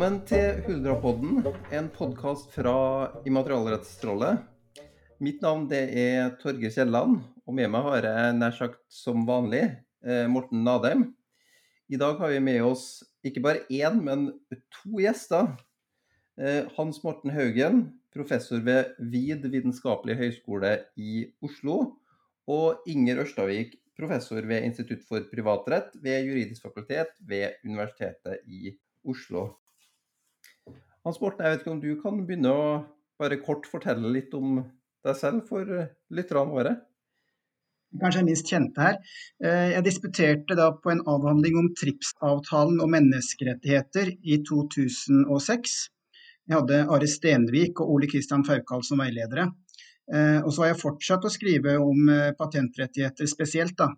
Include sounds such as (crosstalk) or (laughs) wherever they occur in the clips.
Velkommen til Huldrapodden, en podkast fra Immaterialrettstrollet. Mitt navn det er Torgeir Kielland, og med meg har jeg nær sagt som vanlig eh, Morten Nadheim. I dag har vi med oss ikke bare én, men to gjester. Eh, Hans Morten Haugen, professor ved VID vitenskapelig høgskole i Oslo. Og Inger Ørstavik, professor ved Institutt for privatrett ved Juridisk fakultet ved Universitetet i Oslo. Hans Morten, jeg vet ikke om du kan begynne å bare kort fortelle litt om deg selv for eh, lytterne våre? Kanskje jeg minst kjente her. Eh, jeg disputerte da på en avhandling om TRIPS-avtalen og menneskerettigheter i 2006. Jeg hadde Are Stenvik og Ole Kristian Faukal som veiledere. Eh, og så har jeg fortsatt å skrive om patentrettigheter spesielt. da.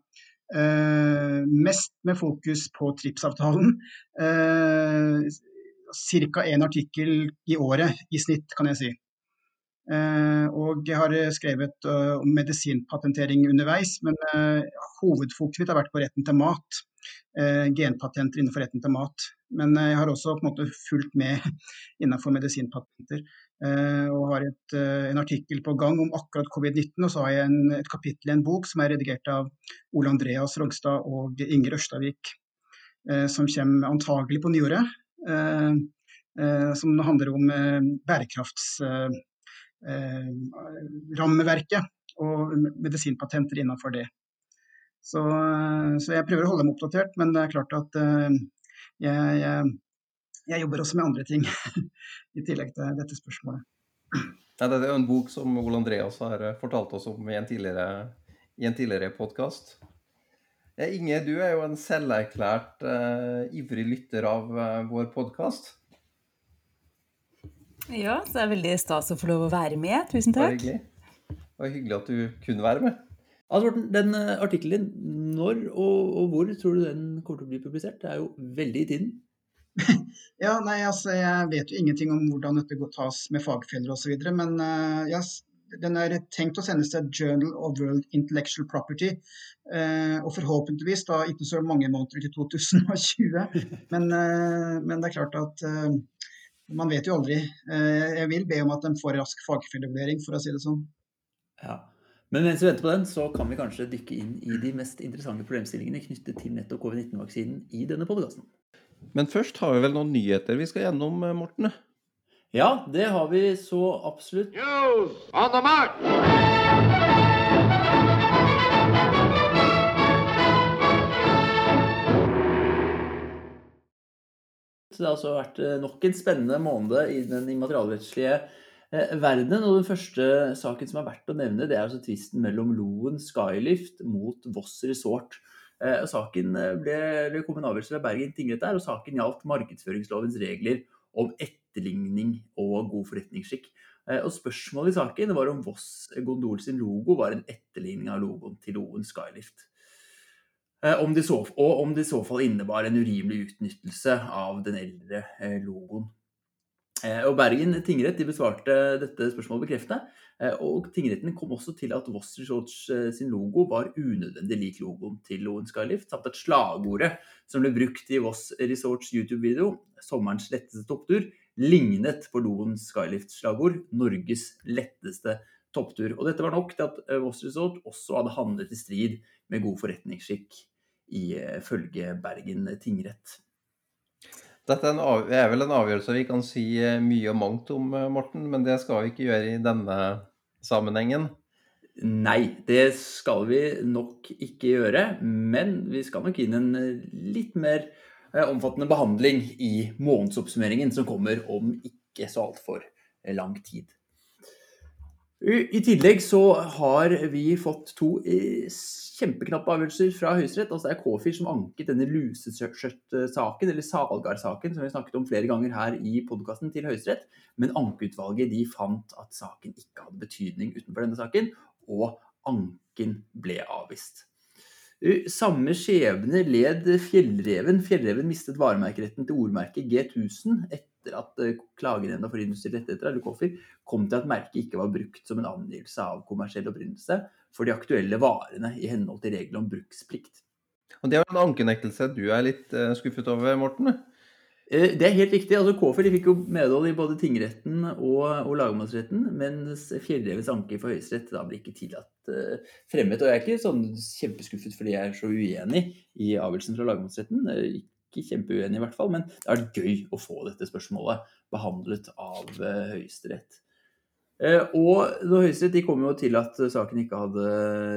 Mest med fokus på TRIPS-avtalen ca. én artikkel i året i snitt, kan jeg si. Uh, og jeg har skrevet uh, om medisinpatentering underveis, men hovedfokuset mitt har vært på retten til mat. genpatenter innenfor retten til mat. Men jeg har også på en måte fulgt med (laughs) innenfor medisinpatenter. og har et, en artikkel på gang om akkurat covid-19, og så har jeg en, et kapittel i en bok som er redigert av Ole Andreas Rogstad og Inger Ørstavik, som kommer antagelig på nyåret. Eh, eh, som handler om eh, bærekraftsrammeverket og medisinpatenter innenfor det. Så, så, jeg prøver å holde dem oppdatert, men det er klart at jeg, jeg, jeg jobber også med andre ting (laughs) i tillegg til dette spørsmålet. Ja, det er jo en bok som Ole Andreas har fortalt oss om i en tidligere, i tidligere podkast. Inge, du er jo en selverklært uh, ivrig lytter av uh, vår podkast. Ja, så det er veldig stas å få lov å være med. Tusen takk. Det var hyggelig, det var hyggelig at du kunne være med. Altså, den uh, artikkelen din, når og, og, hvor tror du den kommer til å bli publisert? Det er jo veldig i tiden. (laughs) ja, nei, altså, Jeg vet jo ingenting om hvordan dette tas med fagfeller osv. Men uh, jeg den er tenkt å sendes til Journal of World Intellectual Property. Eh, og forhåpentligvis da ikke så mange måneder til 2020. Men, eh, men, det er klart at eh, man vet jo aldri. Eh, jeg vil be om at de får rask fagfellevurdering, for å si det sånn. Ja. Men mens vi venter på den, så kan vi kanskje dykke inn i de mest interessante problemstillingene knyttet til nettopp covid-19-vaksinen i denne podkasten. Men først har vi vel noen nyheter vi skal gjennom, eh, Morten? Ja, det har vi så absolutt. News on the mark! Det har altså vært eh, nok en spennende måned i den immaterialrettslige verden. verdenen. Og den første saken som er verdt å nevne, det er altså tvisten mellom Loen Skylift mot Voss Resort. Eh, saken ble, det kom en avgjørelse ved Bergen tingrett der, og saken gjaldt markedsføringslovens regler om etterligning og god forretningsskikk. Eh, og Spørsmålet i saken var om Voss Gondol sin logo var en etterligning av logoen til Loen Skylift. Om om så, og om det i så fall innebar en urimelig utnyttelse av den eldre eh, logoen. Og Bergen tingrett de besvarte dette spørsmålet bekreftende. Og tingretten kom også til at Voss Resorts sin logo var unødvendig lik logoen til Loen Skylift, samt at slagordet som ble brukt i Voss Resorts YouTube-video, 'Sommerens letteste topptur', lignet på Loen Skylift slagord 'Norges letteste topptur'. Og dette var nok til at Voss Resort også hadde handlet i strid med god forretningsskikk, ifølge Bergen tingrett. Dette er, vel en avgjørelse vi kan si mye og mangt om, Morten, men det skal vi ikke gjøre i denne sammenhengen? Nei, det skal vi nok ikke gjøre. Men vi skal nok inn en litt mer Eh, omfattende behandling i månedsoppsummeringen som kommer om ikke så altfor eh, lang tid. I tillegg så har vi fått to eh, kjempeknappe avgjørelser fra Høyesterett. Altså det er Kåfyr som anket denne luseskjørt-saken, eller Salgard-saken, som vi snakket om flere ganger her i podkasten, til Høyesterett. Men ankeutvalget de fant at saken ikke hadde betydning utenfor denne saken, og anken ble avvist. Samme skjebne led Fjellreven. Fjellreven mistet varemerkeretten til ordmerket G1000 etter at eh, Klagenemnda for industrielle rettigheter eller KOFIR, kom til at merket ikke var brukt som en angivelse av kommersiell opprinnelse for de aktuelle varene i henhold til reglene om bruksplikt. Og Det er en ankenektelse du er litt eh, skuffet over, Morten? Eh, det er helt riktig. altså KFL fikk jo medhold i både tingretten og, og lagmannsretten, mens Fjellrevens anke for Høyesterett da ble ikke tillatt uh, fremmet. Og jeg er ikke sånn kjempeskuffet fordi jeg er så uenig i avgjørelsen fra lagmannsretten. Ikke kjempeuenig i hvert fall, men det er gøy å få dette spørsmålet behandlet av uh, Høyesterett. Eh, og Høyesterett kom jo til at saken ikke hadde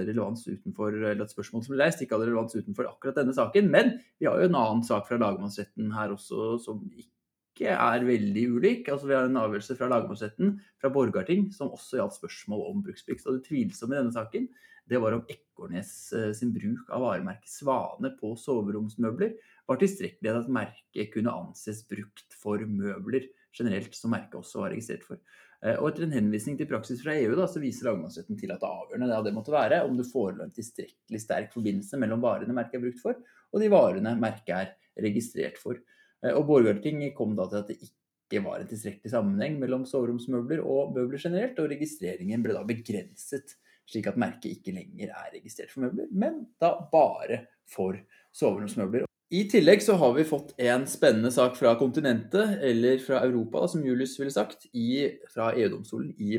relevans utenfor, eller at spørsmålet som ble reist ikke hadde relevans utenfor akkurat denne saken. Men vi har jo en annen sak fra lagmannsretten her også som ikke er veldig ulik. Altså Vi har en avgjørelse fra lagmannsretten fra Borgarting som også gjaldt spørsmål om bruksplikt. Og det tvilsomme i denne saken det var om Ekornes eh, sin bruk av varemerket Svane på soveromsmøbler var tilstrekkelig til at merket kunne anses brukt for møbler generelt, som merket også var registrert for. Eh, og etter en henvisning til praksis fra EU da, så viser lagmannsretten til at det avgjørende det, det måtte være om det forelå en tilstrekkelig sterk forbindelse mellom varene merket er brukt for, og de varene merket er registrert for. Eh, og Borgarting kom da til at det ikke var en tilstrekkelig sammenheng mellom soveromsmøbler og møbler generelt, og registreringen ble da begrenset, slik at merket ikke lenger er registrert for møbler, men da bare for soveromsmøbler. I tillegg så har vi fått en spennende sak fra kontinentet, eller fra Europa, da, som Julius ville sagt, i, fra EU-domstolen i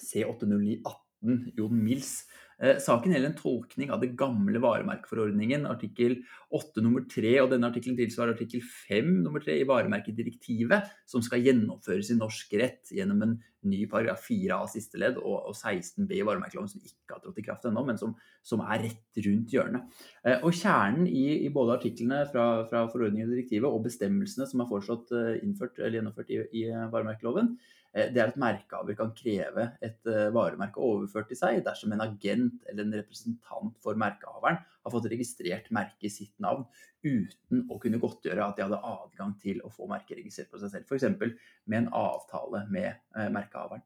C80918, Jon Mills saken gjelder en tolkning av det gamle varemerkeforordningen, artikkel 8 nummer 3, og denne artikkelen tilsvarer artikkel 5 nummer 3 i varemerkedirektivet, som skal gjennomføres i norsk rett gjennom en ny paragraf 4a siste ledd og, og 16b i varemerkeloven, som ikke har trådt i kraft ennå, men som, som, er rett rundt hjørnet. Eh, og Kjernen i, i både artiklene fra, fra forordningen og direktivet og bestemmelsene som er foreslått eh, innført eller gjennomført i, i varemerkeloven, Eh, det er at merkehaver kan kreve et eh, varemerke overført til seg dersom en agent eller en representant for merkehaveren har fått registrert merket i sitt navn uten å kunne godtgjøre at de hadde adgang til å få merket registrert på seg selv. F.eks. med en avtale med eh, merkehaveren.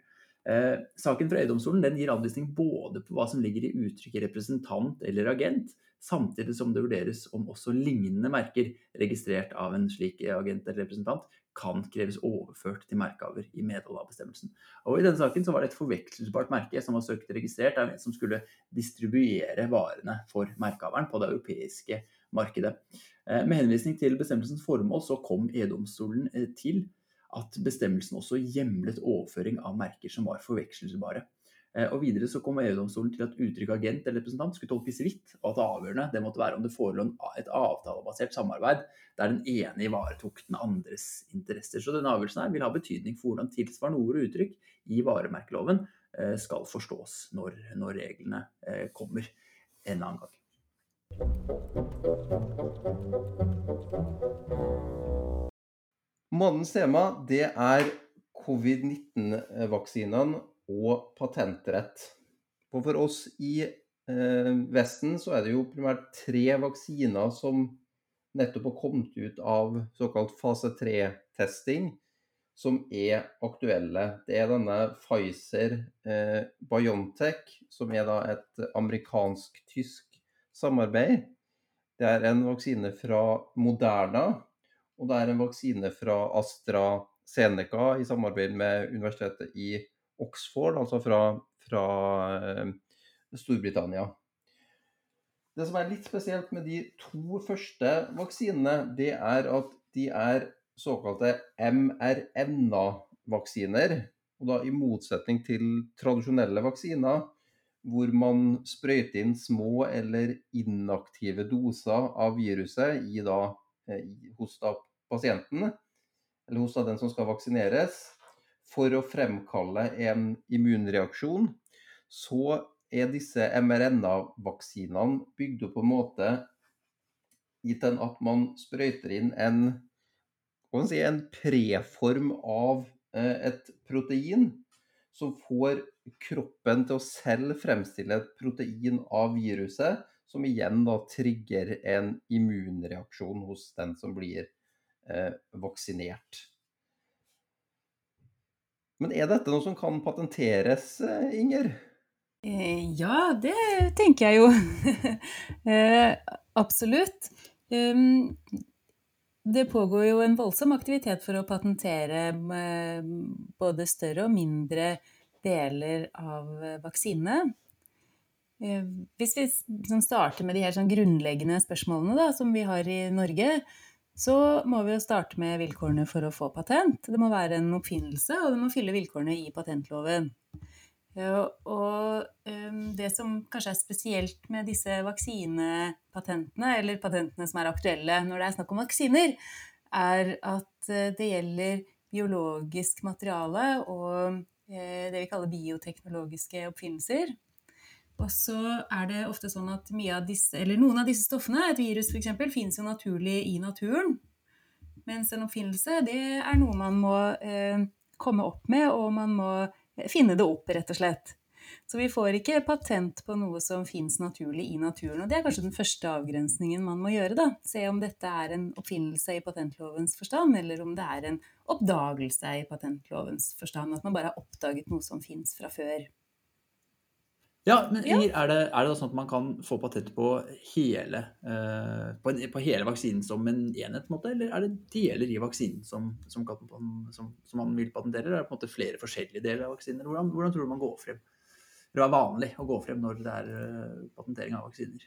saken fra EU-domstolen gir anvisning både på hva som ligger i uttrykket representant eller agent, samtidig som det vurderes om også lignende merker registrert av en slik agent eller representant kan kreves overført til merkehaver i medhold av bestemmelsen. Og I denne saken var det et forvekselsbart merke som var søkt registrert av en som skulle distribuere varene for merkehaveren på det europeiske markedet. Eh, med henvisning til bestemmelsens formål så kom E-domstolen eh, til at bestemmelsen også hjemlet overføring av merker som var forvekselsbare. Eh, og Videre så kom EU-domstolen til at uttrykket agent eller representant skulle tolkes vidt, og at avgjørende det måtte være om det forelå et avtalebasert samarbeid der den ene ivaretok den andres interesser. Så denne avgjørelsen her vil ha betydning for hvordan tilsvarende ord og uttrykk i varemerkeloven eh, skal forstås når, når reglene eh, kommer en annen gang. Månedens tema det er covid-19-vaksinene og patentrett. Og for oss i eh, Vesten så er det jo primært tre vaksiner som nettopp har kommet ut av såkalt fase 3-testing, som er aktuelle. Det er denne Pfizer eh, Biontech, som er da et amerikansk-tysk samarbeid. Det er en vaksine fra Moderna, og det er en vaksine fra AstraZeneca i samarbeid med Universitetet i Oxford, altså fra, fra eh, Storbritannia. Det som er litt spesielt med de to første vaksinene, det er at de er såkalte mRNA-vaksiner. Og da i motsetning til tradisjonelle vaksiner, hvor man sprøyter inn små eller inaktive doser av viruset i da, eh, hos da pasienten, eller hos da den som skal vaksineres, for å fremkalle en immunreaksjon, så er disse mRNA-vaksinene bygd opp på en måte gitt den at man sprøyter inn en, si, en preform av eh, et protein som får kroppen til å selv fremstille et protein av viruset, som igjen da trigger en immunreaksjon hos den som blir eh, vaksinert. Men er dette noe som kan patenteres, eh, Inger? Eh, ja, det tenker jeg jo. (laughs) Eh, absolutt. Um, det pågår jo en voldsom aktivitet for å patentere både større og mindre deler av vaksinene. Hvis vi starter med de her sånn grunnleggende spørsmålene da, som vi har i Norge, så må vi jo starte med vilkårene for å få patent. Det må være en oppfinnelse, og det må fylle vilkårene i patentloven. Og det som kanskje er spesielt med disse vaksinepatentene, eller patentene som er aktuelle når det er snakk om vaksiner, er at eh, det gjelder biologisk materiale og eh, det vi kaller bioteknologiske oppfinnelser. Og så er det ofte sånn at av disse, noen av disse stoffene, et virus f.eks., finnes jo naturlig i naturen. Mens en oppfinnelse, det er noe man må eh, komme opp med, og man må finne det opp, rett og slett. Så vi får ikke patent på noe som finnes naturlig i naturen. Og det er kanskje den første avgrensningen man må gjøre, da. Se om dette er en oppfinnelse i patentlovens forstand, eller om det er en oppdagelse i patentlovens forstand. At man bare har oppdaget noe som finnes fra før. Ja, men Inger, er det, er det da sånn at man kan få patent på hele, uh, på, på, hele vaksinen som en enhet, måte, eller er det deler i vaksinen som, som, som, som, man vil patentere? Eller er det på en måte flere forskjellige deler av vaksiner? Hvordan, hvordan tror du man går frem? Det er vanlig å gå frem når det er uh, patentering av vaksiner?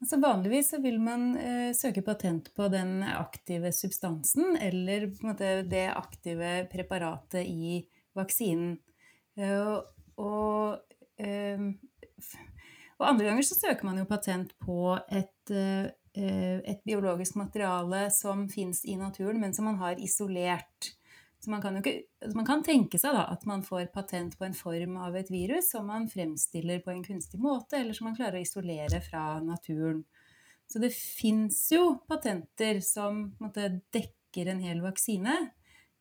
Altså Vanligvis så vil man eh, søke patent på den aktive substansen eller på en måte det aktive preparatet i vaksinen. Uh, og, eh, og, andre ganger så søker man jo patent på et, eh, et biologisk materiale som fins i naturen, men som man har isolert. Så man kan, ikke, man kan tenke seg da, at man får patent på en form av et virus som man fremstiller på en kunstig måte, eller som man klarer å isolere fra naturen. Så det fins jo patenter som måte, dekker en hel vaksine.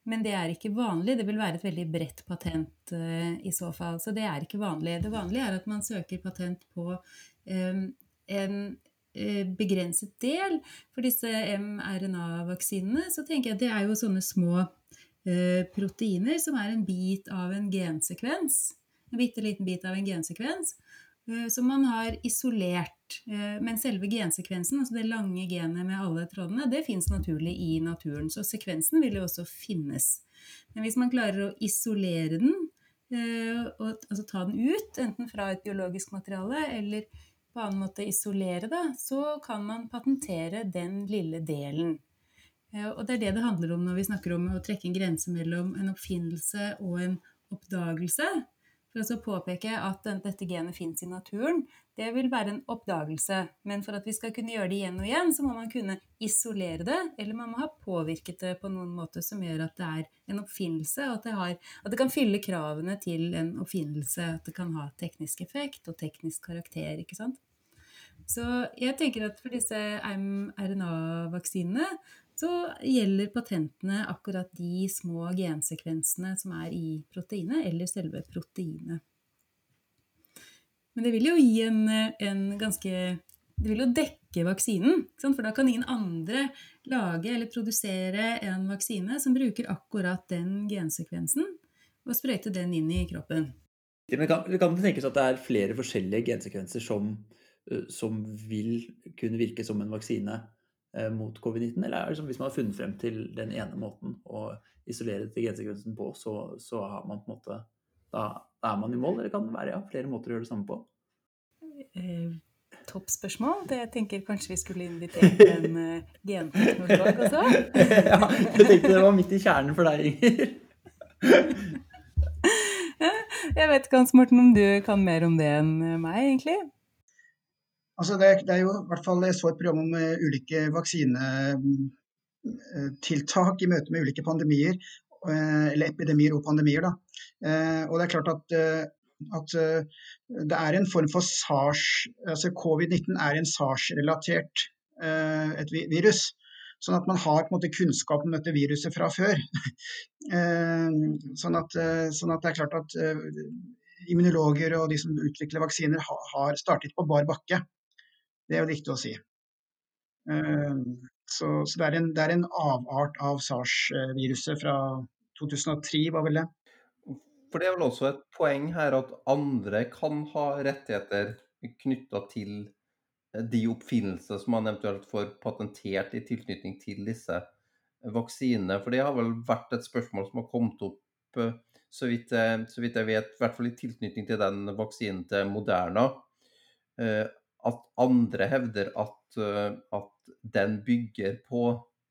Men det er ikke vanlig. Det vil være et veldig bredt patent uh, i så fall. Så det er ikke vanlig. Det vanlige er at man søker patent på um, en uh, begrenset del. For disse mRNA-vaksinene så tenker jeg at det er jo sånne små uh, proteiner som er en bit av en gensekvens. En bitte liten bit av en gensekvens. Eh, som man har isolert. Eh, men selve gensekvensen, altså det lange genet med alle trådene, det fins naturlig i naturen. Så sekvensen vil jo også finnes. Men hvis man klarer å isolere den, eh, og, altså ta den ut, enten fra et biologisk materiale eller på annen måte isolere det, så kan man patentere den lille delen. Og det er det det handler om når vi snakker om å trekke en grense mellom en oppfinnelse og en oppdagelse for å påpeke at dette genet fins i naturen, det vil være en oppdagelse. Men for at vi skal kunne gjøre det igjen og igjen, så må man kunne isolere det, eller man må ha påvirket det på noen måte som gjør at det er en oppfinnelse, og at det, har, at det kan fylle kravene til en oppfinnelse. At det kan ha teknisk effekt og teknisk karakter. ikke sant? Så jeg tenker at for disse mRNA-vaksinene så gjelder patentene akkurat de små gensekvensene som er i proteinet, eller selve proteinet. Men det vil jo gi en, en ganske Det vil jo dekke vaksinen, for da kan ingen andre lage eller produsere en vaksine som bruker akkurat den gensekvensen, og sprøyte den inn i kroppen. Men kan, kan det tenkes at det er flere forskjellige gensekvenser som, som vil kunne virke som en vaksine Eh, mot covid-19? Eller er det som hvis man har funnet frem til den ene måten å isolere til gensekvensen på, så, så har man på en måte da, er man i mål? Eller kan det være ja, flere måter å gjøre det samme på? Eh, topp spørsmål. Det jeg tenker kanskje vi skulle invitert en uh, genteknolog også. (laughs) ja, jeg tenkte det var midt i kjernen for deg, Inger. (laughs) jeg vet ikke, Hans Morten, om du kan mer om det enn meg, egentlig? Altså det, det, er jo i hvert fall Jeg så et program om uh, ulike vaksinetiltak i møte med ulike pandemier, uh, eller epidemier og pandemier. Da. Uh, og det er klart at, at det er en form for SARS altså Covid-19 er en SARS-relatert et virus. Sånn at man har på en måte kunnskap om dette viruset fra før. (laughs) sånn, at, sånn at det er klart at immunologer og de som utvikler vaksiner, har startet på bar bakke. Det er jo viktig å si. Så, så det, er en, det, er en, avart av SARS-viruset fra 2003, var vel det. For det er vel også et poeng her at andre kan ha rettigheter knytta til eh, de oppfinnelser som man eventuelt får patentert i tilknytning til disse vaksinene. For det har vel vært et spørsmål som har kommet opp, eh, så vidt, jeg, så vidt jeg vet, i hvert fall i tilknytning til den vaksinen til Moderna, eh, at andre hevder at, at den bygger på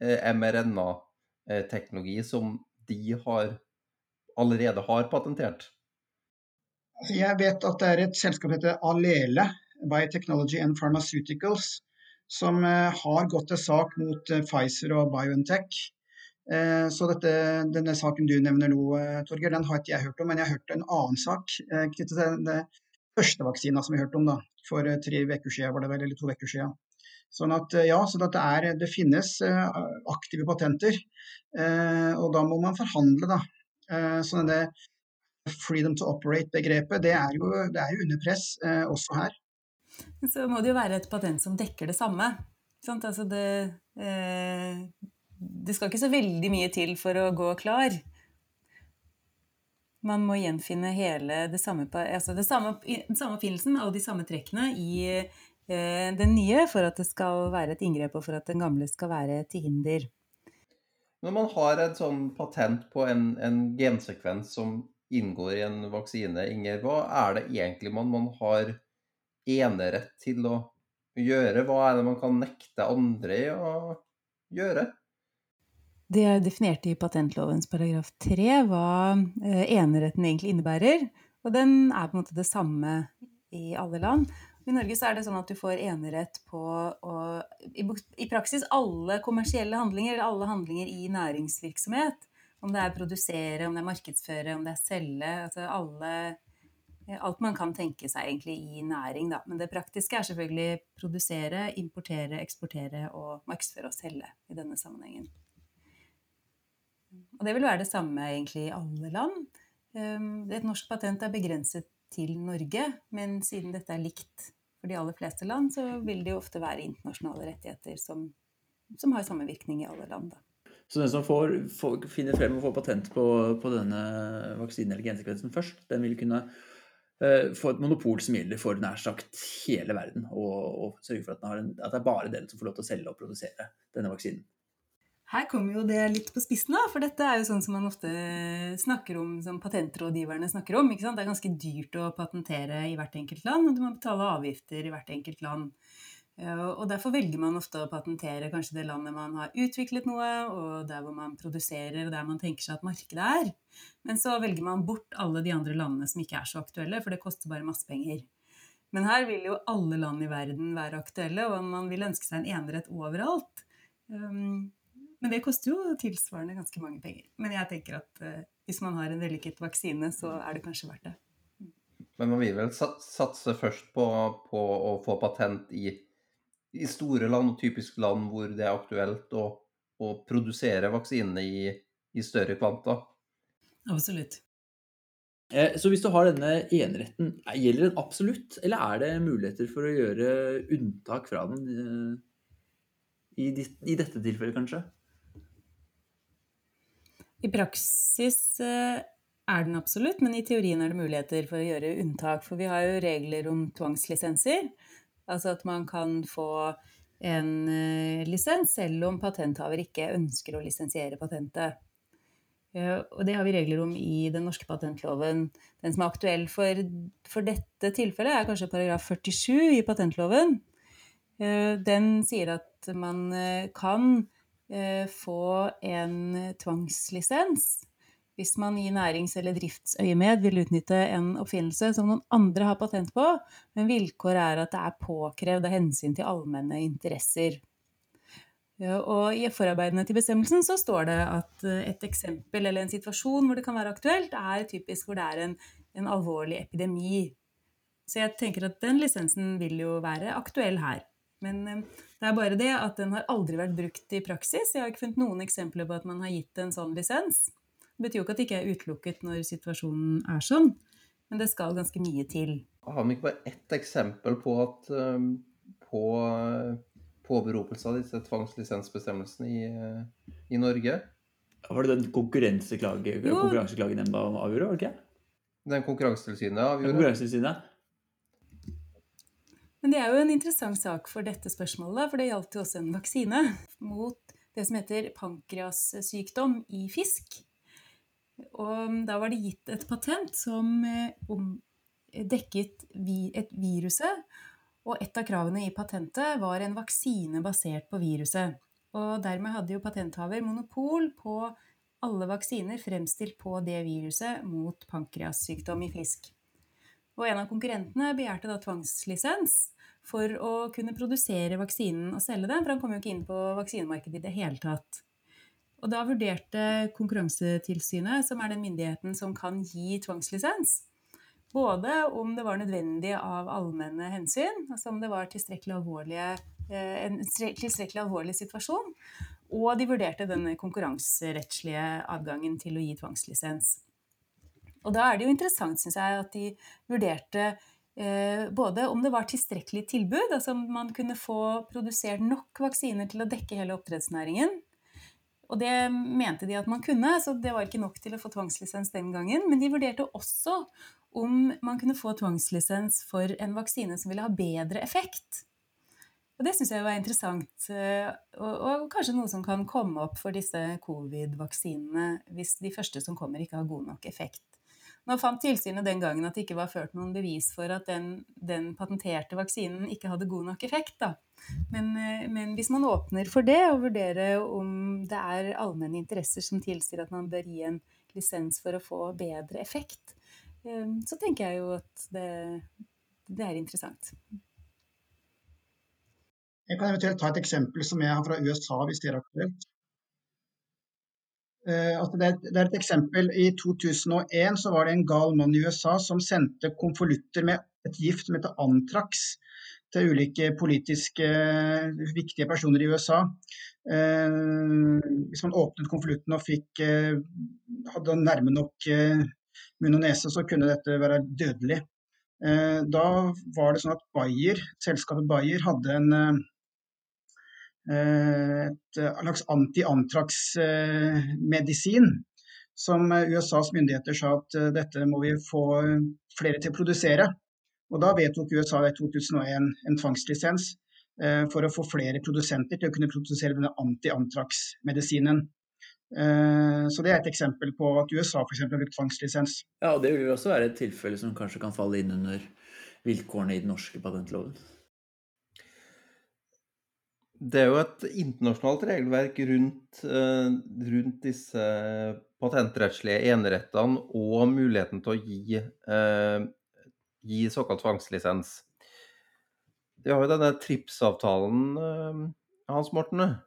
mRNA-teknologi som de har allerede har patentert? Altså, jeg vet at det er et selskap som heter Alele Biotechnology and Pharmaceuticals, som eh, har gått til sak mot eh, Pfizer og BioNTech. Eh, så dette, denne saken du nevner nå, Torgeir, den har ikke jeg hørt om. Men jeg har hørt en annen sak knyttet til den første vaksina som vi hørte om da, for tre uker siden, var det vel, eller to uker siden. Sånn at ja, så det, er, det finnes aktive patenter, og da må man forhandle, da. Så denne freedom to operate-begrepet, det, det er jo under press eh, også her. Så må det jo være et patent som dekker det samme. Altså det, eh, det skal ikke så veldig mye til for å gå klar. Man må gjenfinne hele det samme, altså det samme, den samme oppfinnelsen og de samme trekkene i eh, den nye for at det skal være et inngrep, og for at den gamle skal være til hinder. Når man har et sånn patent på en, en gensekvens som inngår i en vaksine. Inger, hva er det egentlig man, man har enerett til å gjøre? Hva er det man kan nekte andre å gjøre? Det er definert i patentlovens paragraf 3 hva eh, eneretten egentlig innebærer. Og den er på en måte det samme i alle land. I Norge så er det sånn at du får enerett på å, i, i praksis alle kommersielle handlinger, eller alle handlinger i næringsvirksomhet, om det er produsere, om det er markedsføre, om det er selge. Altså alle, alt man kan tenke seg egentlig i næring, da. Men det praktiske er selvfølgelig produsere, importere, eksportere og markedsføre og selge i denne sammenhengen. Og det vil være det samme egentlig i alle land. Ehm, et norsk patent er begrenset til Norge, men siden dette er likt for de aller fleste land, så vil det jo ofte være internasjonale rettigheter som, som har samme virkning i alle land. Da. Så den som får, får, finner frem og får patent på, på denne vaksinen eller gensekvensen først, den vil kunne uh, få et monopol som gjelder for nær sagt hele verden, og, og sørge for at, en, at, det er bare den som får lov til å selge og produsere denne vaksinen. Her kommer jo det litt på spissen, da, for dette er jo sånn som man ofte snakker om, som patentrådgiverne snakker om. ikke sant? Det er ganske dyrt å patentere i hvert enkelt land, og du må betale avgifter i hvert enkelt land. Og Derfor velger man ofte å patentere kanskje det landet man har utviklet noe, og der hvor man produserer, og der man tenker seg at markedet er. Men så velger man bort alle de andre landene som ikke er så aktuelle, for det koster bare masse penger. Men her vil jo alle land i verden være aktuelle, og man vil ønske seg en enerett overalt. Men det koster jo tilsvarende ganske mange penger. Men jeg tenker at uh, hvis man har en vellykket vaksine, så er det kanskje verdt det. Men man vil vel satse først på, på å få patent i i store land, og typisk land hvor det er aktuelt å, å produsere vaksinene i, i, større kvanta. Absolutt. Eh, så hvis du har denne eneretten, gjelder den absolutt, eller er det muligheter for å gjøre unntak fra den eh, i, i dette tilfellet, kanskje? I praksis eh, er den absolutt, men i teorien er det muligheter for å gjøre unntak. For vi har jo regler om tvangslisenser. Altså at man kan få en uh, lisens selv om patenthaver ikke ønsker å lisensiere patentet. Uh, og det har vi regler om i den norske patentloven. Den som er aktuell for, for dette tilfellet, er kanskje paragraf 47 i patentloven. Den sier at man kan få en tvangslisens hvis man i nærings- eller driftsøyemed vil utnytte en oppfinnelse som noen andre har patent på, men vilkåret er at det er påkrevd av hensyn til allmenne interesser. Og I forarbeidene til bestemmelsen så står det at eh, et eksempel eller en situasjon hvor det kan være aktuelt, er typisk hvor det er en, en alvorlig epidemi. Så jeg tenker at den lisensen vil jo være aktuell her. Men det er bare det at den har aldri vært brukt i praksis. Jeg har ikke funnet noen eksempler på at man har gitt en sånn lisens. Det betyr jo ikke at det ikke er utelukket når situasjonen er sånn, men det skal ganske mye til. Har vi ikke bare ett eksempel på at på påberopelse av disse tvangslisensbestemmelsene i, i Norge? Var det den konkurranseklage, konkurranseklagenemnda avgjorde, var det ikke? Den Konkurransetilsynet avgjorde? Konkurransetilsynet. Men det er jo en interessant sak for dette spørsmålet, for det gjaldt jo også en vaksine mot det som heter pankreassykdom i fisk. Og da var det gitt et patent som eh, dekket et viruset, og et av kravene i patentet var en vaksine basert på viruset. Og dermed hadde jo patenthaver monopol på alle vaksiner fremstilt på det viruset mot pankreassykdom i fisk. Og en av konkurrentene begjærte da tvangslisens for å kunne produsere vaksinen og selge den, for han kom jo ikke inn på vaksinemarkedet i det hele tatt. Og da vurderte Konkurransetilsynet, som er den myndigheten som kan gi tvangslisens, både om det var nødvendig av allmenne hensyn, altså om det var tilstrekkelig eh, en tilstrekkelig alvorlig situasjon, og de vurderte den konkurranserettslige adgangen til å gi tvangslisens. Og da er det jo interessant, syns jeg, at de vurderte både om det var tilstrekkelig tilbud, altså om man kunne få produsert nok vaksiner til å dekke hele oppdrettsnæringen, og det mente de at man kunne, så det var ikke nok til å få tvangslisens den gangen. Men de vurderte også om man kunne få tvangslisens for en vaksine som ville ha bedre effekt. Og det syns jeg var interessant, eh, og, og, kanskje noe som kan komme opp for disse covid-vaksinene hvis de første som kommer, ikke har god nok effekt. Nå fant tilsynet den gangen at det ikke var ført noen bevis for at den, den patenterte vaksinen ikke hadde god nok effekt. Da. Men, eh, men, hvis man åpner for det, og vurderer om det er allmenne interesser som tilsier at man bør gi en lisens for å få bedre effekt, eh, så tenker jeg jo at det, det er interessant. Jeg kan eventuelt ta et eksempel som jeg har fra USA, hvis det er aktuelt. Altså det, er, det, er, et eksempel. I 2001 så var det en gal mann i USA som sendte konvolutter med et gift som heter Antrax til ulike politiske viktige personer i USA. Eh, hvis man åpnet konvolutten og fikk, eh, hadde nærme nok munn og nese, så kunne dette være dødelig. Da var det sånn at Bayer, selskapet Bayer hadde en Eh, et eh, slags anti-antrax-medisin som USAs myndigheter sa at eh, dette må vi få flere til å produsere. Og Da vedtok USA i 2001 en tvangslisens for å få flere produsenter til å kunne produsere denne anti-antrax-medisinen. Så Det er et eksempel på at USA eksempel, har brukt tvangslisens. Ja, og Det vil også være et tilfelle som kanskje kan falle inn under vilkårene i den norske patentloven. Det er jo et internasjonalt regelverk rundt, eh, rundt disse patentrettslige enerettene og muligheten til å gi, eh, gi såkalt tvangslisens. Vi har jo denne TRIPS-avtalen, eh, Hans Morten?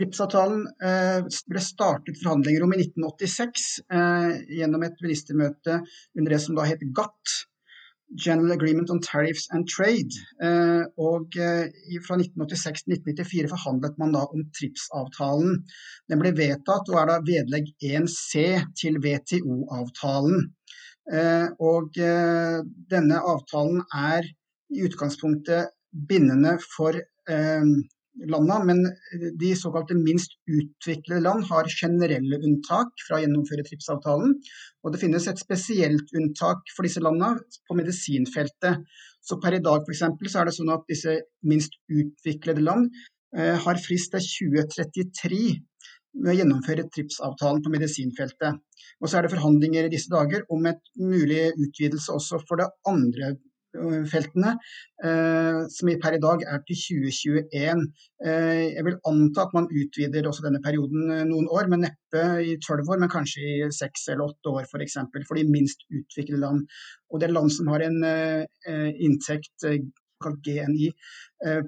TRIPS-avtalen ble startet forhandlinger om i 1986 gjennom et ministermøte under det som da het GATT. General Agreement on Tariffs and Trade. Eh, og eh, Fra 1986 til 1994 forhandlet man da om TRIPS-avtalen. Den ble vedtatt og er da vedlegg 1C til WTO-avtalen. Eh, og Denne avtalen er i utgangspunktet bindende for landene, men de såkalte minst utviklede land har generelle unntak fra å gjennomføre TRIPS-avtalen. Og det finnes et spesielt unntak for disse landene på medisinfeltet. Så per i dag f.eks. så er det sånn at disse minst utviklede land eh, har frist til 2033 med å gjennomføre TRIPS-avtalen på medisinfeltet. Og så er det forhandlinger i disse dager om et mulig utvidelse også for det andre feltene, eh, som per i dag er til 2021. Eh, jeg vil anta at man utvider også denne perioden eh, noen år, men neppe i tolv år, men kanskje i seks eller åtte år f.eks. For, eksempel, for de minst utviklede land. Og det er land som har en inntekt kalt GNI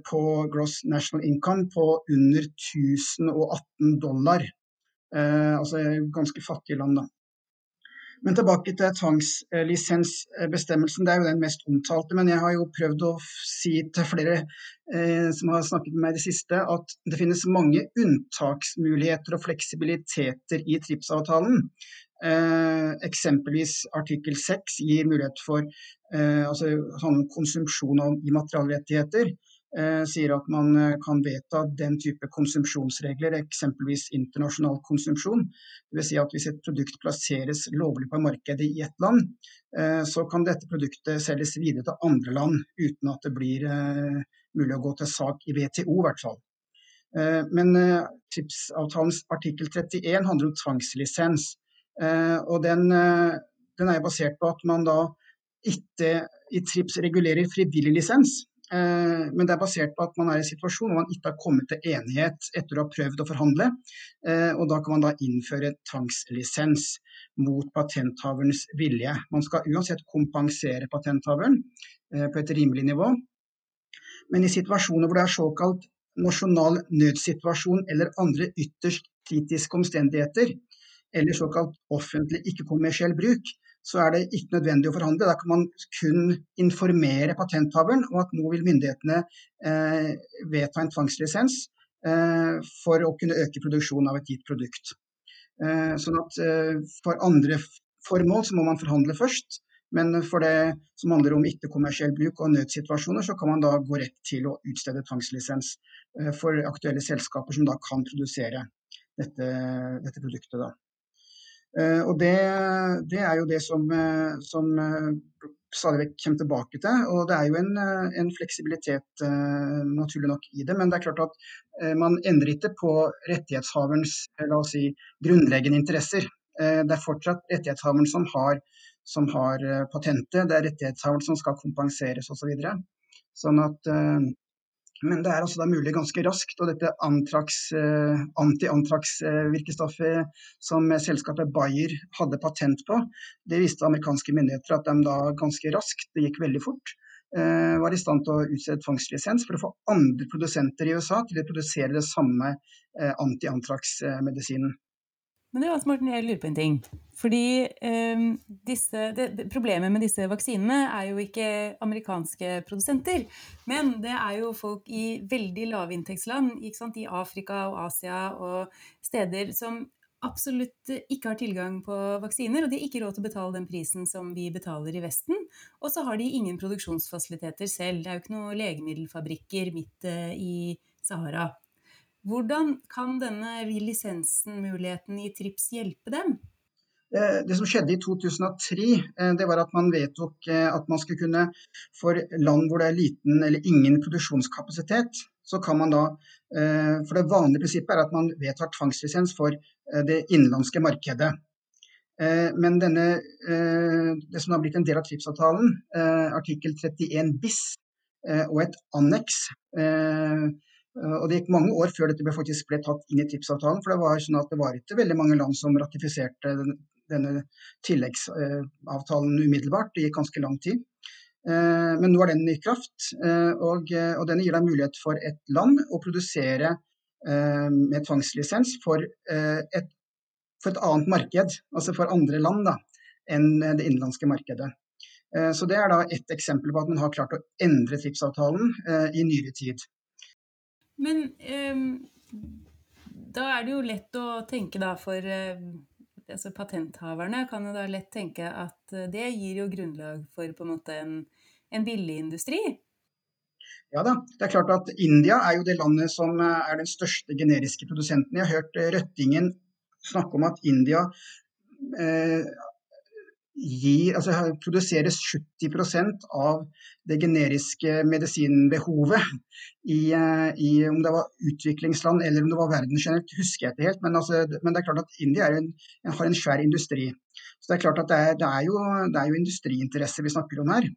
på gross national income på under 1018 dollar. Altså ganske fattige land, da. Men tilbake til tvangslisensbestemmelsen. Det er jo den mest omtalte. Men jeg har jo prøvd å si til flere eh, som har snakket med meg i det siste, at det finnes mange unntaksmuligheter og fleksibiliteter i TRIPS-avtalen. Eh, eksempelvis artikkel 6 gir mulighet for eh, altså, konsumsjon av immaterialrettigheter. Eh, sier at man eh, kan vedta den type konsumsjonsregler, eksempelvis internasjonal konsumsjon. Dvs. Si at hvis et produkt plasseres lovlig på markedet i ett land, eh, så kan dette produktet selges videre til andre land uten at det blir mulig å gå til sak i WTO, i hvert fall. Men TRIPS-avtalens artikkel 31 handler om tvangslisens. Og den, den er basert på at man da ikke i TRIPS regulerer frivillig lisens, men det er basert på at man er i en situasjon hvor man ikke har kommet til enighet etter å ha prøvd å forhandle. Eh, og da kan man da innføre tvangslisens mot patenthaverens vilje. Man skal uansett kompensere patenthaveren eh, på et rimelig nivå. Men i situasjoner hvor det er såkalt nasjonal nødsituasjon eller andre ytterst kritiske omstendigheter, eller såkalt offentlig ikke-kommersiell bruk, så er det ikke nødvendig å forhandle. Da kan man kun informere patenthaveren om at nå vil myndighetene eh, vedta en tvangslisens eh, for å kunne øke produksjonen av et gitt produkt. Eh, sånn at eh, For andre formål så må man forhandle først. Men for det som handler om ikke-kommersiell bruk og nødsituasjoner, så kan man da gå rett til å utstede tvangslisens eh, for aktuelle selskaper som da kan produsere dette, dette produktet. Da. Eh, og det, det, er jo det som, eh, som eh, stadig vekk kommer tilbake til. Og det er jo en, en, fleksibilitet naturlig nok i det. Men det er klart at man endrer ikke på rettighetshaverens la oss si, grunnleggende interesser. Det er fortsatt rettighetshaveren som har, som har patentet, det er rettighetshaveren som skal kompenseres osv. Så sånn at men det er altså da mulig ganske raskt. Og dette eh, anti-antrax-virkestoffet som selskapet Bayer hadde patent på, det viste amerikanske myndigheter at de da ganske raskt, det gikk veldig fort, eh, var i stand til å utstede tvangslisens for å få andre produsenter i USA til å produsere det samme eh, anti-antrax-medisinen. Men det var Morten, jeg lurer på en ting. Fordi eh, disse, det, det, Problemet med disse vaksinene er jo ikke amerikanske produsenter. Men det er jo folk i veldig lavinntektsland, i Afrika og Asia og steder som absolutt ikke har tilgang på vaksiner, og de har ikke råd til å betale den prisen som vi betaler i Vesten. Og så har de ingen produksjonsfasiliteter selv. Det er jo ikke noen legemiddelfabrikker midt eh, i Sahara. Hvordan kan denne lisensen-muligheten i TRIPS hjelpe dem? Eh, det som skjedde i 2003, eh, det var at man vedtok eh, at man skulle kunne, for land hvor det er liten eller ingen produksjonskapasitet, så kan man da For det vanlige prinsippet er at man vedtar tvangslisens for det innenlandske markedet. Men denne, det som har blitt en del av TRIPS-avtalen, artikkel 31 bis og et anneks og Det gikk mange år før dette faktisk ble tatt inn i TRIPS-avtalen. For det var sånn at det var ikke veldig mange land som ratifiserte denne tilleggsavtalen umiddelbart. Det gikk ganske lang tid. Eh, men nå er den i kraft, eh, og, og den gir deg mulighet for et land å produsere med tvangslisens for et, for et annet marked, altså for andre land da, enn det innenlandske markedet. Så Det er da ett eksempel på at man har klart å endre TRIPS-avtalen i nyere tid. Men um, da er det jo lett å tenke da for uh, altså patenthaverne kan jo da lett tenke at uh, det gir jo grunnlag for på en måte en, en billig industri. Ja da, det er klart at India er jo det landet som eh, er den største generiske produsenten. Jeg har hørt Røttingen snakke om at India eh, gir, altså produseres 70% av det generiske medisinbehovet i, eh, i, om det var utviklingsland eller om det var verden generelt, husker jeg ikke helt. Men, altså, men, det er klart at India en, har en svær industri. Så det er klart at det er, det er, jo, det er jo, industriinteresser vi snakker om her.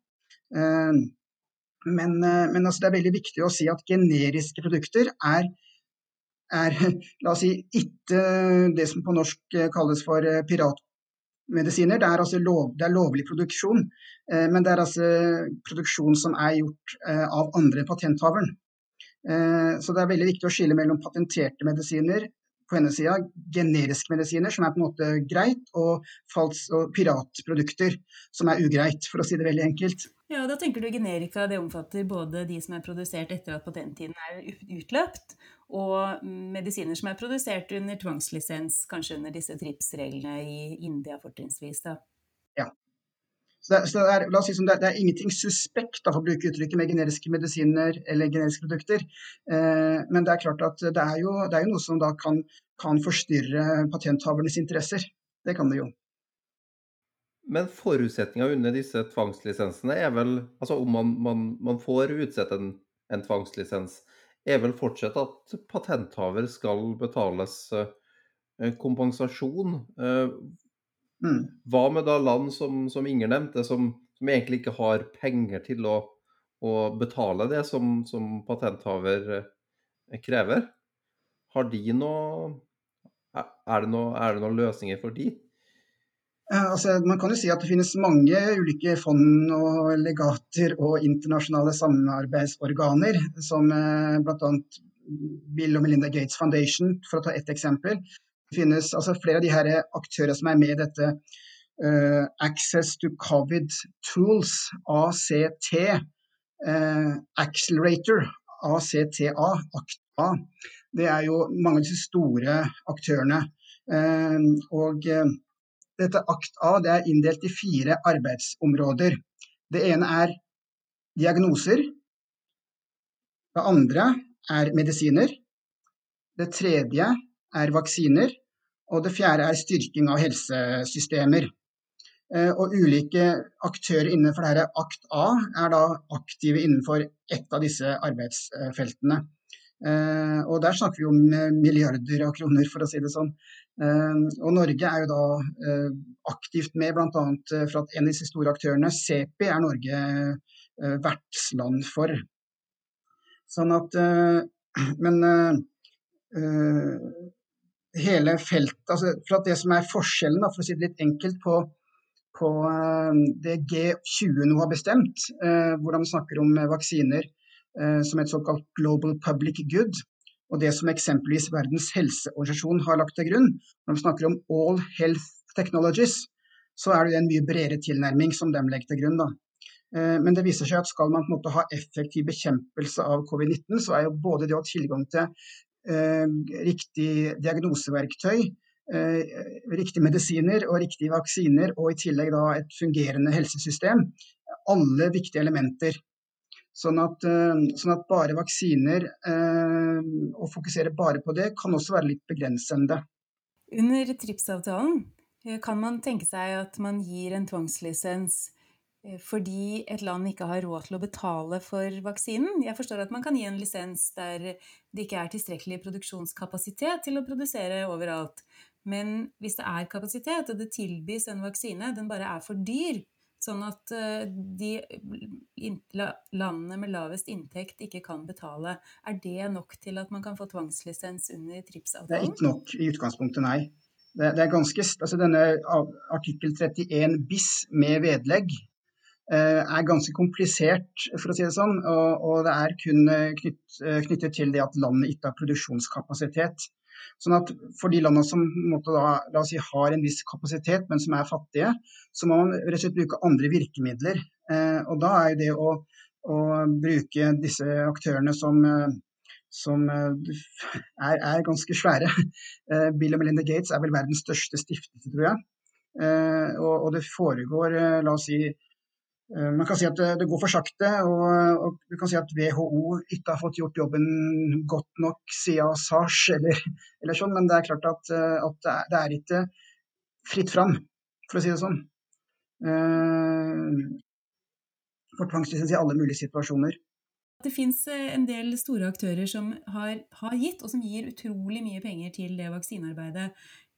Eh, men, eh, men altså, det er veldig viktig å si at generiske produkter er er (laughs) la oss si, ikke det som på norsk kalles for pirat medisiner. Det er, altså lov, det er lovlig produksjon, eh, men det er altså produksjon som er gjort eh, av andre enn patenthaveren. Eh, så det er veldig viktig å skille mellom patenterte medisiner, på ene sida, generiske medisiner, som er på en måte greit, og, fals og piratprodukter, som er ugreit, for å si det veldig enkelt. Ja, da tenker du generika det omfatter både de som er produsert etter at patenttiden er utløpt, og medisiner som er produsert under tvangslisens, kanskje under disse TRIPS-reglene i India fortrinnsvis. Ja. Så, det, så det, er, la oss si som det, det er ingenting suspekt da, for å bruke uttrykket med generiske medisiner eller generiske produkter. Eh, men det er klart at det er jo, det er jo noe som da kan, kan forstyrre patenthavernes interesser. Det kan det jo. Men forutsetninga under disse tvangslisensene er vel Altså om man, man, man får utstedt en, en, tvangslisens, er vel fortsatt at patenthaver skal betales eh, kompensasjon. Eh, Mm. Hva med da land som, som Inger nevnte, som, som, egentlig ikke har penger til å, å betale det som, som patenthaver eh, krever? Har de noe Er det, noe, er det noen løsninger for de? Altså, man kan jo si at det finnes mange ulike fond og legater og internasjonale samarbeidsorganer, som eh, bl.a. Bill og Melinda Gates Foundation, for å ta ett eksempel, det finnes altså flere av de her aktører som er med i dette uh, Access to Covid Tools, ACT, uh, Accelerator, ACTA, ACTA. Det er jo mange av disse store aktørene. Uh, og dette akt A det er inndelt i fire arbeidsområder. Det ene er diagnoser. Det andre er medisiner. Det tredje er vaksiner. Og det fjerde er styrking av helsesystemer. Eh, og ulike aktører innenfor dette akt A er da aktive innenfor ett av disse arbeidsfeltene. Eh, og der snakker vi om eh, milliarder av kroner, for å si det sånn. Og Norge er jo da aktivt med, bl.a. for at en av disse store aktørene, CEPI, er Norge vertsland for. Sånn at (clears throat) Men hele feltet altså for at Det som er forskjellen, da, for å si det litt enkelt, på, på eh, det G20 nå har bestemt, eh, hvor de snakker om vaksiner eh, som et såkalt global public good, og det som eksempelvis Verdens helseorganisasjon har lagt til grunn, når de snakker om all health technologies, så er det en mye bredere tilnærming som de legger til grunn. da. Men det viser seg at skal man på en måte ha effektiv bekjempelse av covid-19, så er jo både det å ha tilgang til Eh, riktig diagnoseverktøy, eh, riktige medisiner og riktige vaksiner, og i tillegg da et fungerende helsesystem. Alle viktige elementer. Sånn at, eh, sånn at bare vaksiner, å fokusere bare på det, kan også være litt begrensende. Under TRIPS-avtalen kan man tenke seg at man gir en tvangslisens Eh, fordi et land ikke har råd til å betale for vaksinen. Jeg forstår at man kan gi en lisens der det ikke er tilstrekkelig produksjonskapasitet til å produsere overalt. Men hvis det er kapasitet, og det tilbys en vaksine, den bare er for dyr, sånn at eh, de landene med lavest inntekt ikke kan betale, er det nok til at man kan få tvangslisens under TRIPS-avtalen? Det er ikke nok i utgangspunktet, nei. Det, er ganske, altså denne Artikkel 31 bis med vedlegg Eh, er ganske komplisert, for å si det sånn. Og, og det er kun eh, knytt, knyttet til det at landet ikke har produksjonskapasitet. Sånn at For de landene som da, si, har en viss kapasitet, men som er fattige, så må man rett og slett bruke andre virkemidler. Eh, og Da er det å, å, bruke disse aktørene som, som er, er, ganske svære. (laughs) Eh, Bill og Melinda Gates er vel verdens største stiftelse, tror jeg. Eh, og, og, det foregår, la oss si, Eh, man kan si at det går for sakte, og, og du kan si at WHO ikke har fått gjort jobben godt nok siden SARS, (laughs) eller, eller sånn, men det er klart at, eh, at det er ikke fritt fram, for å si det sånn. Eh, for tvangslisens i alle mulige situasjoner. Det fins en del store aktører som har, har, gitt, og som gir utrolig mye penger til det vaksinearbeidet.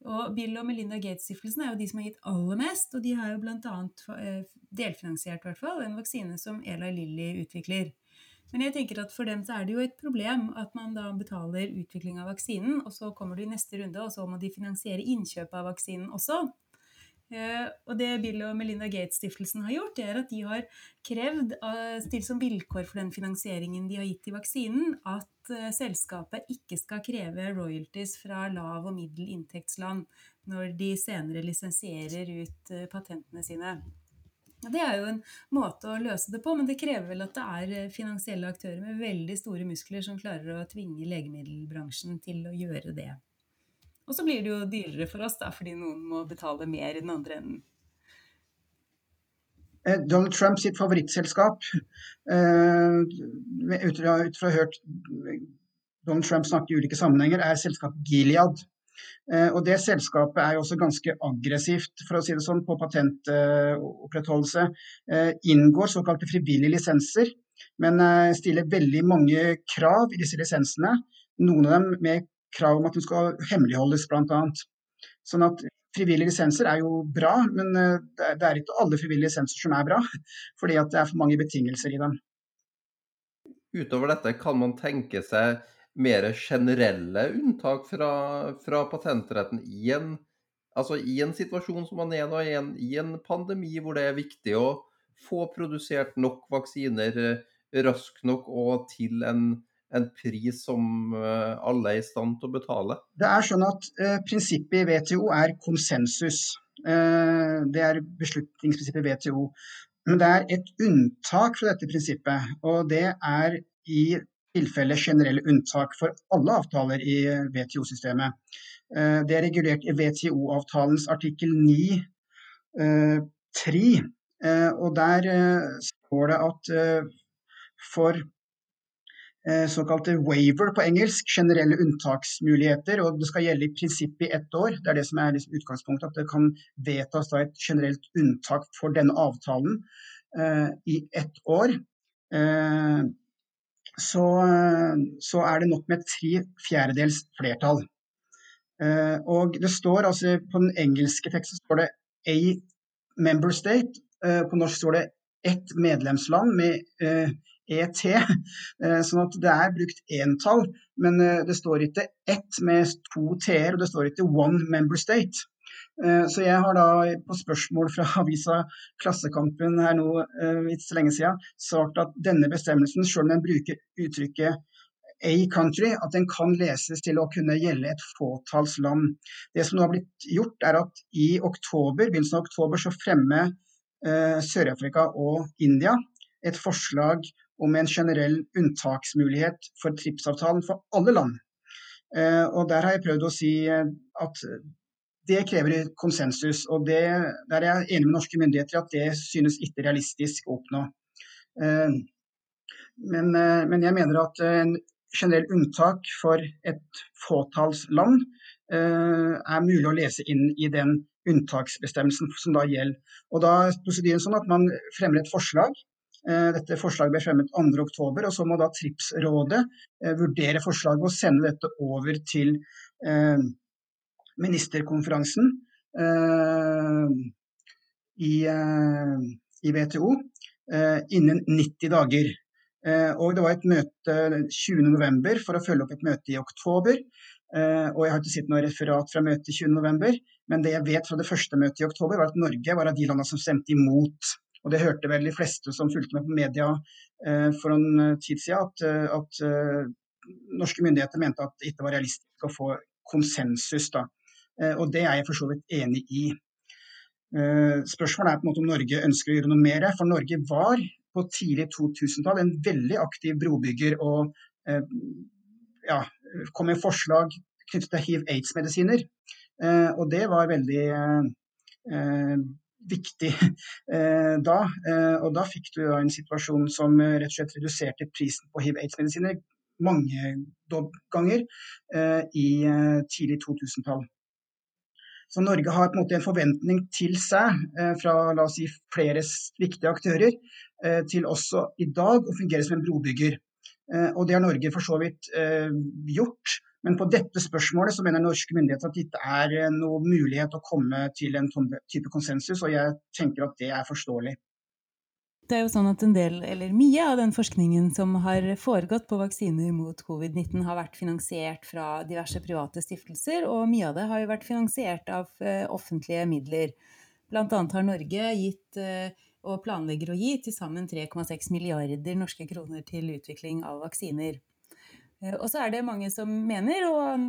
Og Bill og Melinda Gates-stiftelsen er jo de som har gitt aller mest, og de har jo bl.a. Eh, delfinansiert hvert fall, en vaksine som Eli Lilly utvikler. Men jeg tenker at for dem så er det jo et problem at man da betaler utvikling av vaksinen, og så kommer du i neste runde, og så må de finansiere innkjøp av vaksinen også. Eh, og det Bill og Melinda Gates-stiftelsen har gjort, er at de har krevd, eh, stilt som vilkår for den finansieringen de har gitt til vaksinen, at eh, selskapet ikke skal kreve royalties fra lav- og middelinntektsland når de senere lisensierer ut patentene sine. Det er jo en måte å løse det på, men det krever vel at det er finansielle aktører med veldig store muskler som klarer å tvinge legemiddelbransjen til å gjøre det. Og så blir det jo dyrere for oss, da, fordi noen må betale mer i den andre enden. Eh, Donald Trump sitt favorittselskap, uh, ut fra å ha hørt Donald Trump snakke i ulike sammenhenger, er selskapet Gilead. Uh, og Det selskapet er jo også ganske aggressivt for å si det sånn, på patentopprettholdelse. Inngår såkalte frivillige lisenser, men stiller veldig mange krav i disse lisensene. Noen av dem med krav om at den skal hemmeligholdes, bl.a. Sånn at frivillige lisenser er jo bra, men eh, det er ikke alle frivillige lisenser som er bra. (laughs) Fordi at det er for mange betingelser i dem. Utover dette, kan man tenke seg mer generelle unntak fra, fra patentretten i en, altså i en, situasjon som man er nå, i en, i en pandemi hvor det er viktig å få produsert nok vaksiner eh, raskt nok og til en en pris som eh, alle er i stand til å betale? Det er sånn at eh, Prinsippet i WTO er konsensus. Eh, det er beslutningsprinsippet i WTO. Men det er et unntak fra dette prinsippet, og det er i tilfelle generelle unntak for alle avtaler i WTO-systemet. Eh, det er regulert i WTO-avtalens artikkel 9 3, eh, og der eh, står det at for Eh, såkalte waiver på engelsk, generelle unntaksmuligheter. og Det skal gjelde i prinsippet i ett år. Det er det som er liksom utgangspunktet. At det kan vedtas et generelt unntak for denne avtalen eh, i ett år. Eh, så, så, er det nok med tre fjerdedels flertall. Eh, og det står altså På den engelske teksten står det a member state. på norsk står det ett medlemsland med ET. Eh, sånn at det er brukt entall, men eh, det står ikke ett med to t-er, og det står ikke one member state. Eh, så jeg har da på spørsmål fra (laughs) avisa Klassekampen her nå ikke så lenge siden sagt at denne bestemmelsen, selv om den bruker uttrykket a country, at den kan leses til å kunne gjelde et fåtalls land. Det som nå har blitt gjort, er at i oktober, begynnelsen av oktober så fremmer eh, Sør-Afrika og India et forslag om en generell unntaksmulighet for TRIPS-avtalen for alle land. Eh, og Der har jeg prøvd å si eh, at det krever konsensus. og det, Der er jeg enig med norske myndigheter i at det synes ikke realistisk å oppnå. Eh, men, men jeg mener at en generell unntak for et fåtalls land er mulig å lese inn i den unntaksbestemmelsen som da gjelder. Og da er prosedyren sånn at Man fremmer et forslag dette forslaget ble fremmet 2.10, og så må da TRIPS-rådet eh, vurdere forslaget og sende dette over til eh, ministerkonferansen i, i WTO innen 90 dager. Og det var et møte 20.11. for å følge opp et møte i oktober. Og jeg har ikke sett noe referat fra møtet 20.11, men det jeg vet fra det første møtet i oktober, var at Norge var av de landene som stemte imot og det hørte vel de fleste som fulgte med på media eh, for en eh, tid siden, at, eh, at norske myndigheter mente at det ikke var realistisk å få konsensus. Da. Og det er jeg for så vidt enig i. Spørsmålet er på en måte om Norge ønsker å gjøre noe mer. For Norge var på tidlig 2000-tall en veldig aktiv brobygger og ja, kom med forslag knyttet til hiv-aids-medisiner. og det var veldig viktig eh, da. Eh, og da fikk du en situasjon som eh, rett og slett reduserte prisen på hiv-aids-medisiner mange ganger eh, i eh, tidlig 2000-tall. Så Norge har på en måte en forventning til seg eh, fra la oss si, flere viktige aktører til også i dag å fungere som en brobygger. og det har Norge for så vidt gjort. Men på dette spørsmålet så mener norske myndigheter at det ikke er eh, noen mulighet å komme til en type konsensus, og jeg tenker at det er forståelig. Det er jo sånn at en del, eller Mye av den forskningen som har foregått på vaksiner mot covid-19, har vært finansiert fra diverse private stiftelser, og mye av det har jo vært finansiert av eh, offentlige midler. Blant annet har Norge gitt og planlegger å gi til sammen 3,6 milliarder norske kroner til utvikling av vaksiner. Eh, og så er det mange som mener, og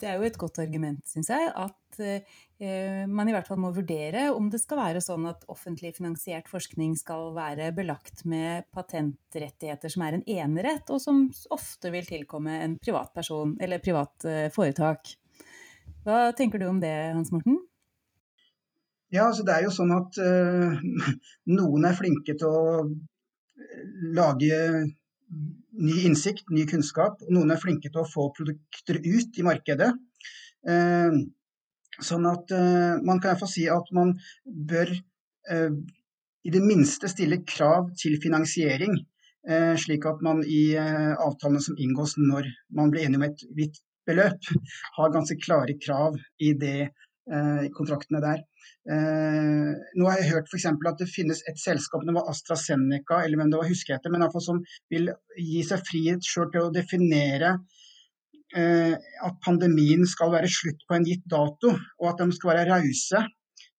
det er jo et godt argument, syns jeg, at eh, man i hvert fall må vurdere om det skal være sånn at offentlig finansiert forskning skal være belagt med patentrettigheter som er en enerett, og som ofte vil tilkomme en privatperson eller privat eh, foretak. Hva tenker du om det, Hans Morten? Ja, altså det er jo sånn at uh, (laughs) noen er flinke til å lage ny innsikt, ny kunnskap. Og noen er flinke til å få produkter ut i markedet. Eh, sånn at eh, man kan iallfall si at man bør eh, i det minste stille krav til finansiering. Slik at man i avtalene som inngås når man blir enig om et hvitt beløp, har ganske klare krav i de kontraktene der. Eh, nå har jeg hørt f.eks. at det finnes et selskap, det var AstraZeneca eller hvem det var, husker jeg etter, men som vil gi seg frihet sjøl til å definere eh, at pandemien skal være slutt på en gitt dato, og at de skal være rause.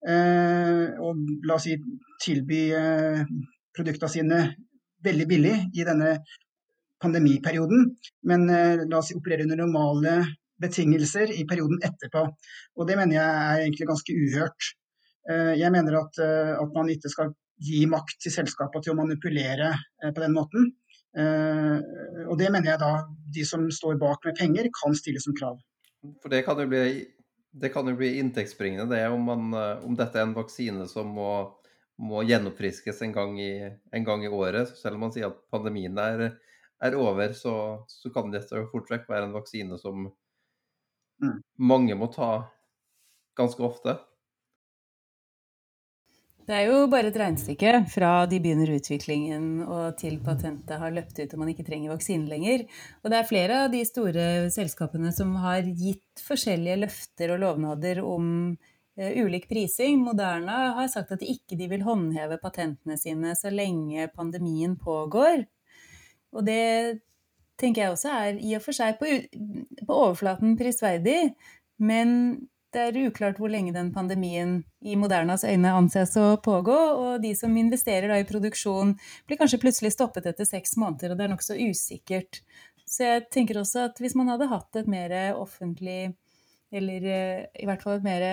Eh, og la oss si tilby eh, produktene sine veldig billig i denne pandemiperioden, men eh, la oss si operere under normale betingelser i perioden etterpå. Og Det mener jeg er egentlig ganske uhørt. Eh, jeg mener at, eh, at, man ikke skal gi makt til selskapene til å manipulere eh, på den måten. Og det mener jeg da de som står bak med penger, kan stille som krav. For det kan jo bli, kan jo bli inntektsbringende, det om, man, om, dette er en vaksine som må, må gjenoppfriskes en gang, i, en gang, i, året. Selv om man sier at pandemien er, er over, så, så, kan dette fort vekk være en vaksine som mm. mange må ta ganske ofte. Det er jo bare et regnestykke fra de begynner utviklingen og til patentet har løpt ut og man ikke trenger vaksine lenger. Og det er flere av de store selskapene som har gitt forskjellige løfter og lovnader om uh, ulik prising. Moderna har sagt at de ikke vil håndheve patentene sine så lenge pandemien pågår. Og det tenker jeg også er i og for seg på, på overflaten prisverdig, men det er uklart hvor lenge den pandemien i Modernas øyne anses å pågå, og de som investerer i produksjon, blir kanskje plutselig stoppet etter seks måneder, og det er nokså usikkert. Så jeg tenker også at hvis man hadde hatt et mer offentlig, eller eh, i hvert fall et mer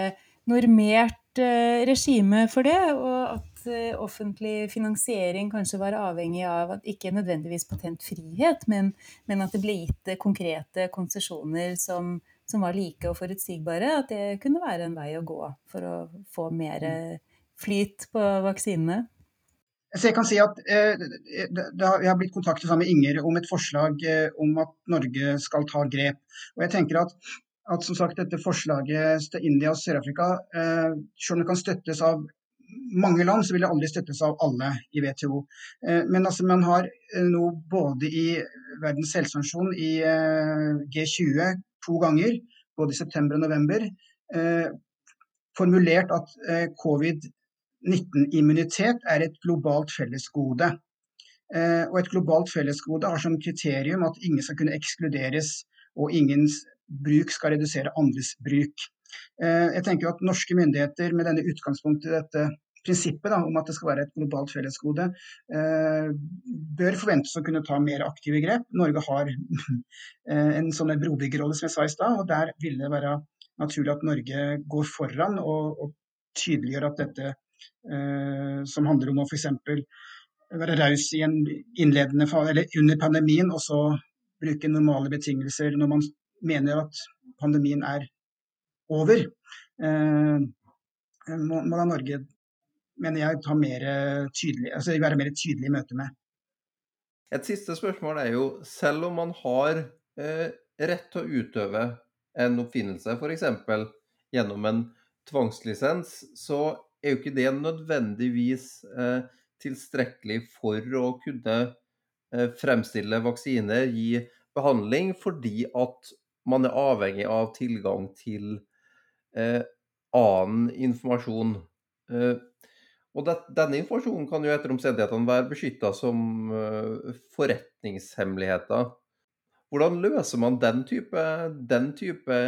normert eh, regime for det, og at offentlig finansiering kanskje var avhengig av at ikke nødvendigvis patentfrihet, men, men at det ble gitt konkrete konsesjoner som som var like og forutsigbare, at det kunne være en vei å gå for å få mer flyt på vaksinene? Så jeg kan si at eh, har, blitt kontaktet sammen med Inger om et forslag eh, om at Norge skal ta grep. Og jeg tenker at, at som sagt, dette forslaget til India og Sør-Afrika, eh, kan støttes av mange land, så vil det aldri støttes av alle i WTO. Eh, men altså, man har eh, nå både i Verdens helseorganisasjon, i eh, G20, to ganger, både i september og november, formulert at eh, covid-19-immunitet er et globalt fellesgode. Og et globalt fellesgode har som kriterium at ingen skal kunne ekskluderes, og ingens bruk skal redusere andres bruk. Eh, jeg tenker at Norske myndigheter med denne utgangspunktet i dette prinsippet da, om at det skal være et globalt fellesgode, eh, bør forventes å kunne ta mer aktive grep. Norge har (laughs) eh, en sånn brobyggerrolle som jeg sa i stad, og der vil det være naturlig at Norge går foran og, og tydeliggjør at dette eh, som handler om å f.eks. være raus i en innledende eller under pandemien, og så bruke normale betingelser når man mener at pandemien er over. Eh, må, må da Norge mener jeg ta mer tydelig, altså være mer tydelig i møte med. Et siste spørsmål er jo, selv om man har eh, rett til å utøve en oppfinnelse, f.eks. gjennom en tvangslisens, så er jo ikke det nødvendigvis eh, tilstrekkelig for å kunne eh, fremstille vaksiner, gi behandling, fordi at man er avhengig av tilgang til eh, annen informasjon. Eh, og det, denne informasjonen kan jo etter omstendighetene være beskytta som eh, forretningshemmeligheter. Hvordan løser man den type, den type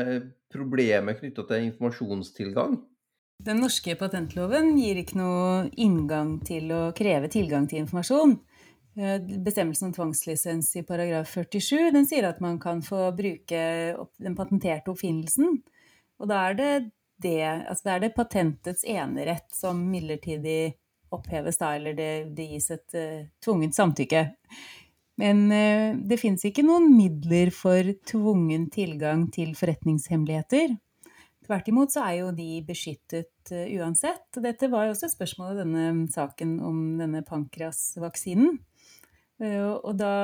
problemer knytta til informasjonstilgang? Den norske patentloven gir ikke noe inngang til å kreve tilgang til informasjon. Eh, bestemmelsen om tvangslisens i paragraf 47 den sier at man kan få bruke den patenterte oppfinnelsen. Og da er det, det, altså det, er det patentets enerett som midlertidig oppheves da, eller det, det gis et uh, tvungent samtykke. Men uh, det fins ikke noen midler for tvungen tilgang til forretningshemmeligheter. Tvert imot så er jo de beskyttet uh, uansett. Dette var jo også et spørsmål i denne saken om denne pankrasvaksinen. Uh, og da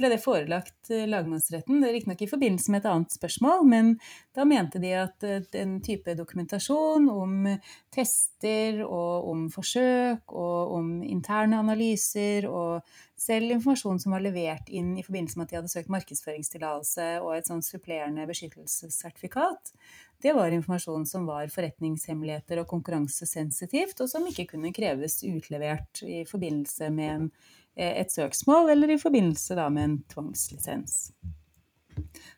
ble det forelagt eh, lagmannsretten. Det er Riktignok i forbindelse med et annet spørsmål, men da mente de at eh, den type dokumentasjon om tester og om forsøk og om interne analyser og selv informasjon som var levert inn i forbindelse med at de hadde søkt markedsføringstillatelse og et sånn supplerende beskyttelsessertifikat, det var informasjon som var forretningshemmeligheter og konkurransesensitivt, og som ikke kunne kreves utlevert i forbindelse med en et søksmål, eller i forbindelse med en tvangslisens.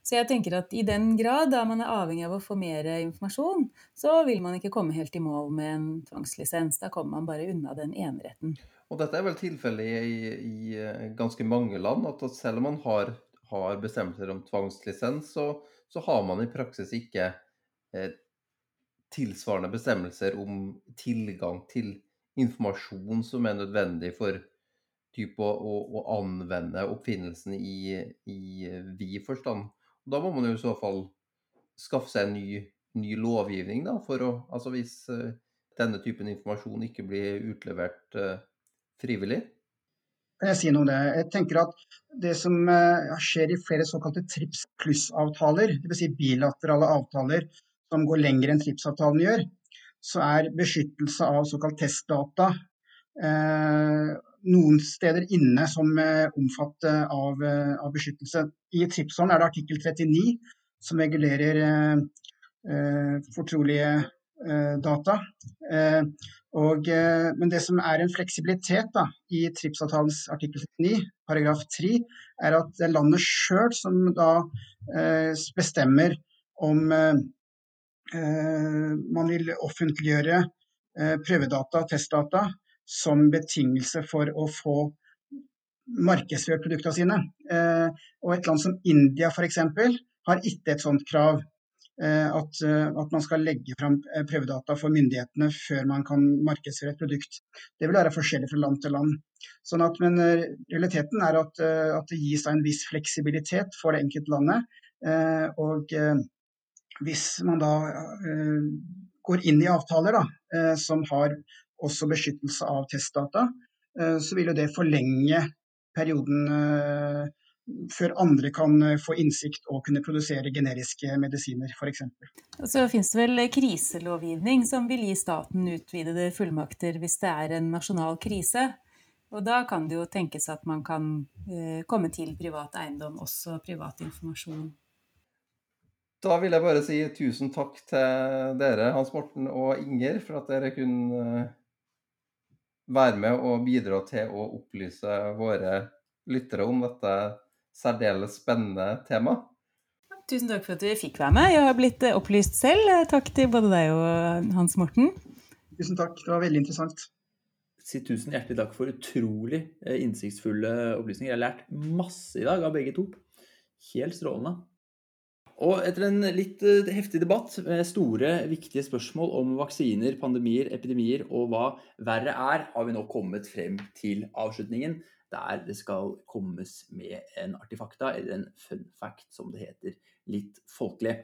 Så jeg tenker at i den grad da man er avhengig av å få mer informasjon, så vil man ikke komme helt i mål med en tvangslisens. Da kommer man bare unna den eneretten. Og dette er vel tilfellet i, i, eh, ganske mange land, at selv om man har, har bestemmelser om tvangslisens, så, så, har man i praksis ikke eh, tilsvarende bestemmelser om tilgang til informasjon som er nødvendig for type å, å, å, anvende oppfinnelsen i, i vid forstand. Da må man jo i så fall skaffe seg en ny, ny lovgivning, da, for å Altså hvis uh, denne typen informasjon ikke blir utlevert uh, frivillig. Jeg si noe om det? Jeg tenker at Det som uh, skjer i flere såkalte TRIPS pluss-avtaler, dvs. Si bilaterale avtaler som går lenger enn TRIPS-avtalen gjør, så er beskyttelse av såkalt testdata noen steder inne som eh, omfattet av, eh, av beskyttelse. I Tripson er det artikkel 39 som regulerer eh, eh, fortrolige eh, data. Eh, og, men det som er en fleksibilitet da, i TRIPS-avtalens artikkel 39, paragraf 3, er at det er landet sjøl som da bestemmer om man vil offentliggjøre prøvedata, testdata, som betingelse for å få markedsført produktene sine. Eh, og et land som India f.eks. har ikke et sånt krav. Eh, at, eh, at, man skal legge fram prøvedata for myndighetene før man kan markedsføre et produkt. Det vil være forskjellig fra land til land. Sånn at, men realiteten er at, at det gis en viss fleksibilitet for det enkelte landet. Og hvis man da går inn i avtaler da, som har også beskyttelse av testdata, eh, så vil jo det forlenge perioden eh, før andre kan eh, få innsikt og kunne produsere generiske medisiner f.eks. Så finnes det vel kriselovgivning som vil gi staten utvidede fullmakter hvis det er en nasjonal krise. Og da kan det jo tenkes at man kan komme til privat eiendom, også privat informasjon. Da vil jeg bare si tusen takk til dere, Hans Morten og Inger, for at dere kunne være med og bidra til å opplyse våre lyttere om dette særdeles spennende temaet. Tusen takk for at du fikk være med. Jeg har blitt eh, opplyst selv. Takk til både deg og eh, Hans Morten. Tusen takk, det var veldig interessant. Si tusen hjertelig takk for utrolig eh, innsiktsfulle opplysninger. Jeg har lært masse i dag av begge to. Helt strålende. Og etter en litt eh, heftig debatt med store, viktige spørsmål om vaksiner, pandemier, epidemier og hva verre er, har vi nå kommet frem til avslutningen, der det skal kommes med en artifakta, eller en fun fact, som det heter litt folkelig.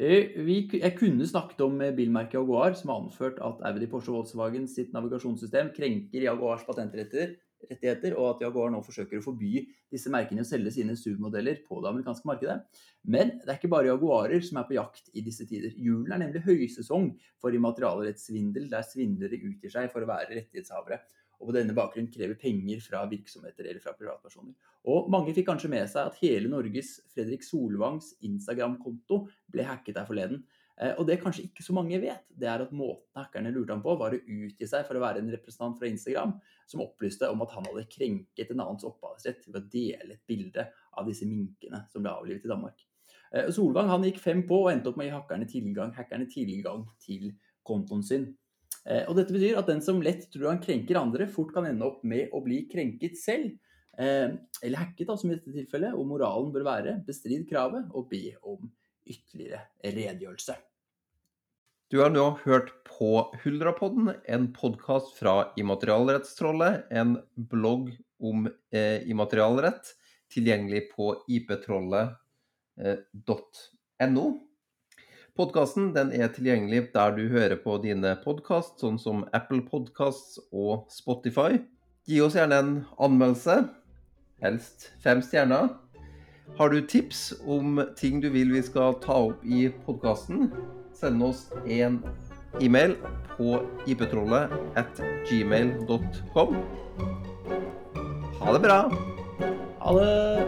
Eh, jeg kunne snakket om bilmerket Jaguar, som har anført at Audi Porsche Volkswagen sitt navigasjonssystem krenker Jaguars patentretter rettigheter, og at Jaguar nå forsøker å forby disse merkene å selge sine SUV-modeller på det amerikanske markedet. Men det er ikke bare Jaguarer som er på jakt i disse tider. Julen er nemlig høysesong for immaterialrettssvindel, der svindlere utgir seg for å være rettighetshavere. Og på denne bakgrunn krever penger fra virksomheter eller fra privatpersoner. Og mange fikk kanskje med seg at hele Norges Fredrik Solvangs Instagram-konto ble hacket der forleden. Eh, og det kanskje ikke så mange vet, det er at måten hackerne lurte ham på, var å utgi seg for å være en representant fra Instagram som opplyste om at han hadde krenket en annens opphavsrett ved å dele et bilde av disse minkene som ble avlivet i Danmark. Eh, Solvang han gikk fem på og endte opp med å gi hackerne tilgang, hackerne tilgang til kontoen sin. Eh, og dette betyr at den som lett tror han krenker andre, fort kan ende opp med å bli krenket selv. Eller hacket, da, som i dette tilfellet. Og moralen bør være bestrid kravet og be om ytterligere redegjørelse. Du har nå hørt på Huldrapodden, en podkast fra Immaterialrettstrollet, en blogg om eh, immaterialrett, tilgjengelig på iptrollet.no. Eh, Podkasten er tilgjengelig der du hører på dine podkast, sånn som Apple Podcasts og Spotify. Gi oss gjerne en anmeldelse, helst fem stjerner. Har du tips om ting du vil vi skal ta opp i podkasten? send oss en e-mail på iptrollet at gmail.com. Ha det bra! Ha det!